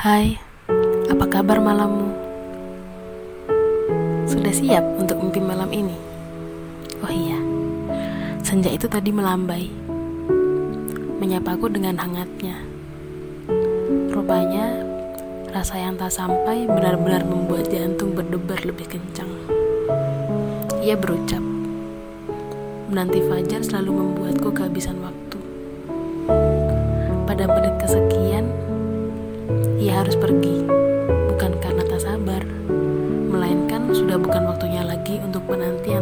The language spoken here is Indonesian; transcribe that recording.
Hai, apa kabar malammu? Sudah siap untuk mimpi malam ini? Oh iya, senja itu tadi melambai, menyapaku dengan hangatnya. Rupanya, rasa yang tak sampai benar-benar membuat jantung berdebar lebih kencang. Ia berucap, menanti fajar selalu membuatku kehabisan waktu. Pada menit kesekian, ia harus pergi, bukan karena tak sabar, melainkan sudah bukan waktunya lagi untuk menanti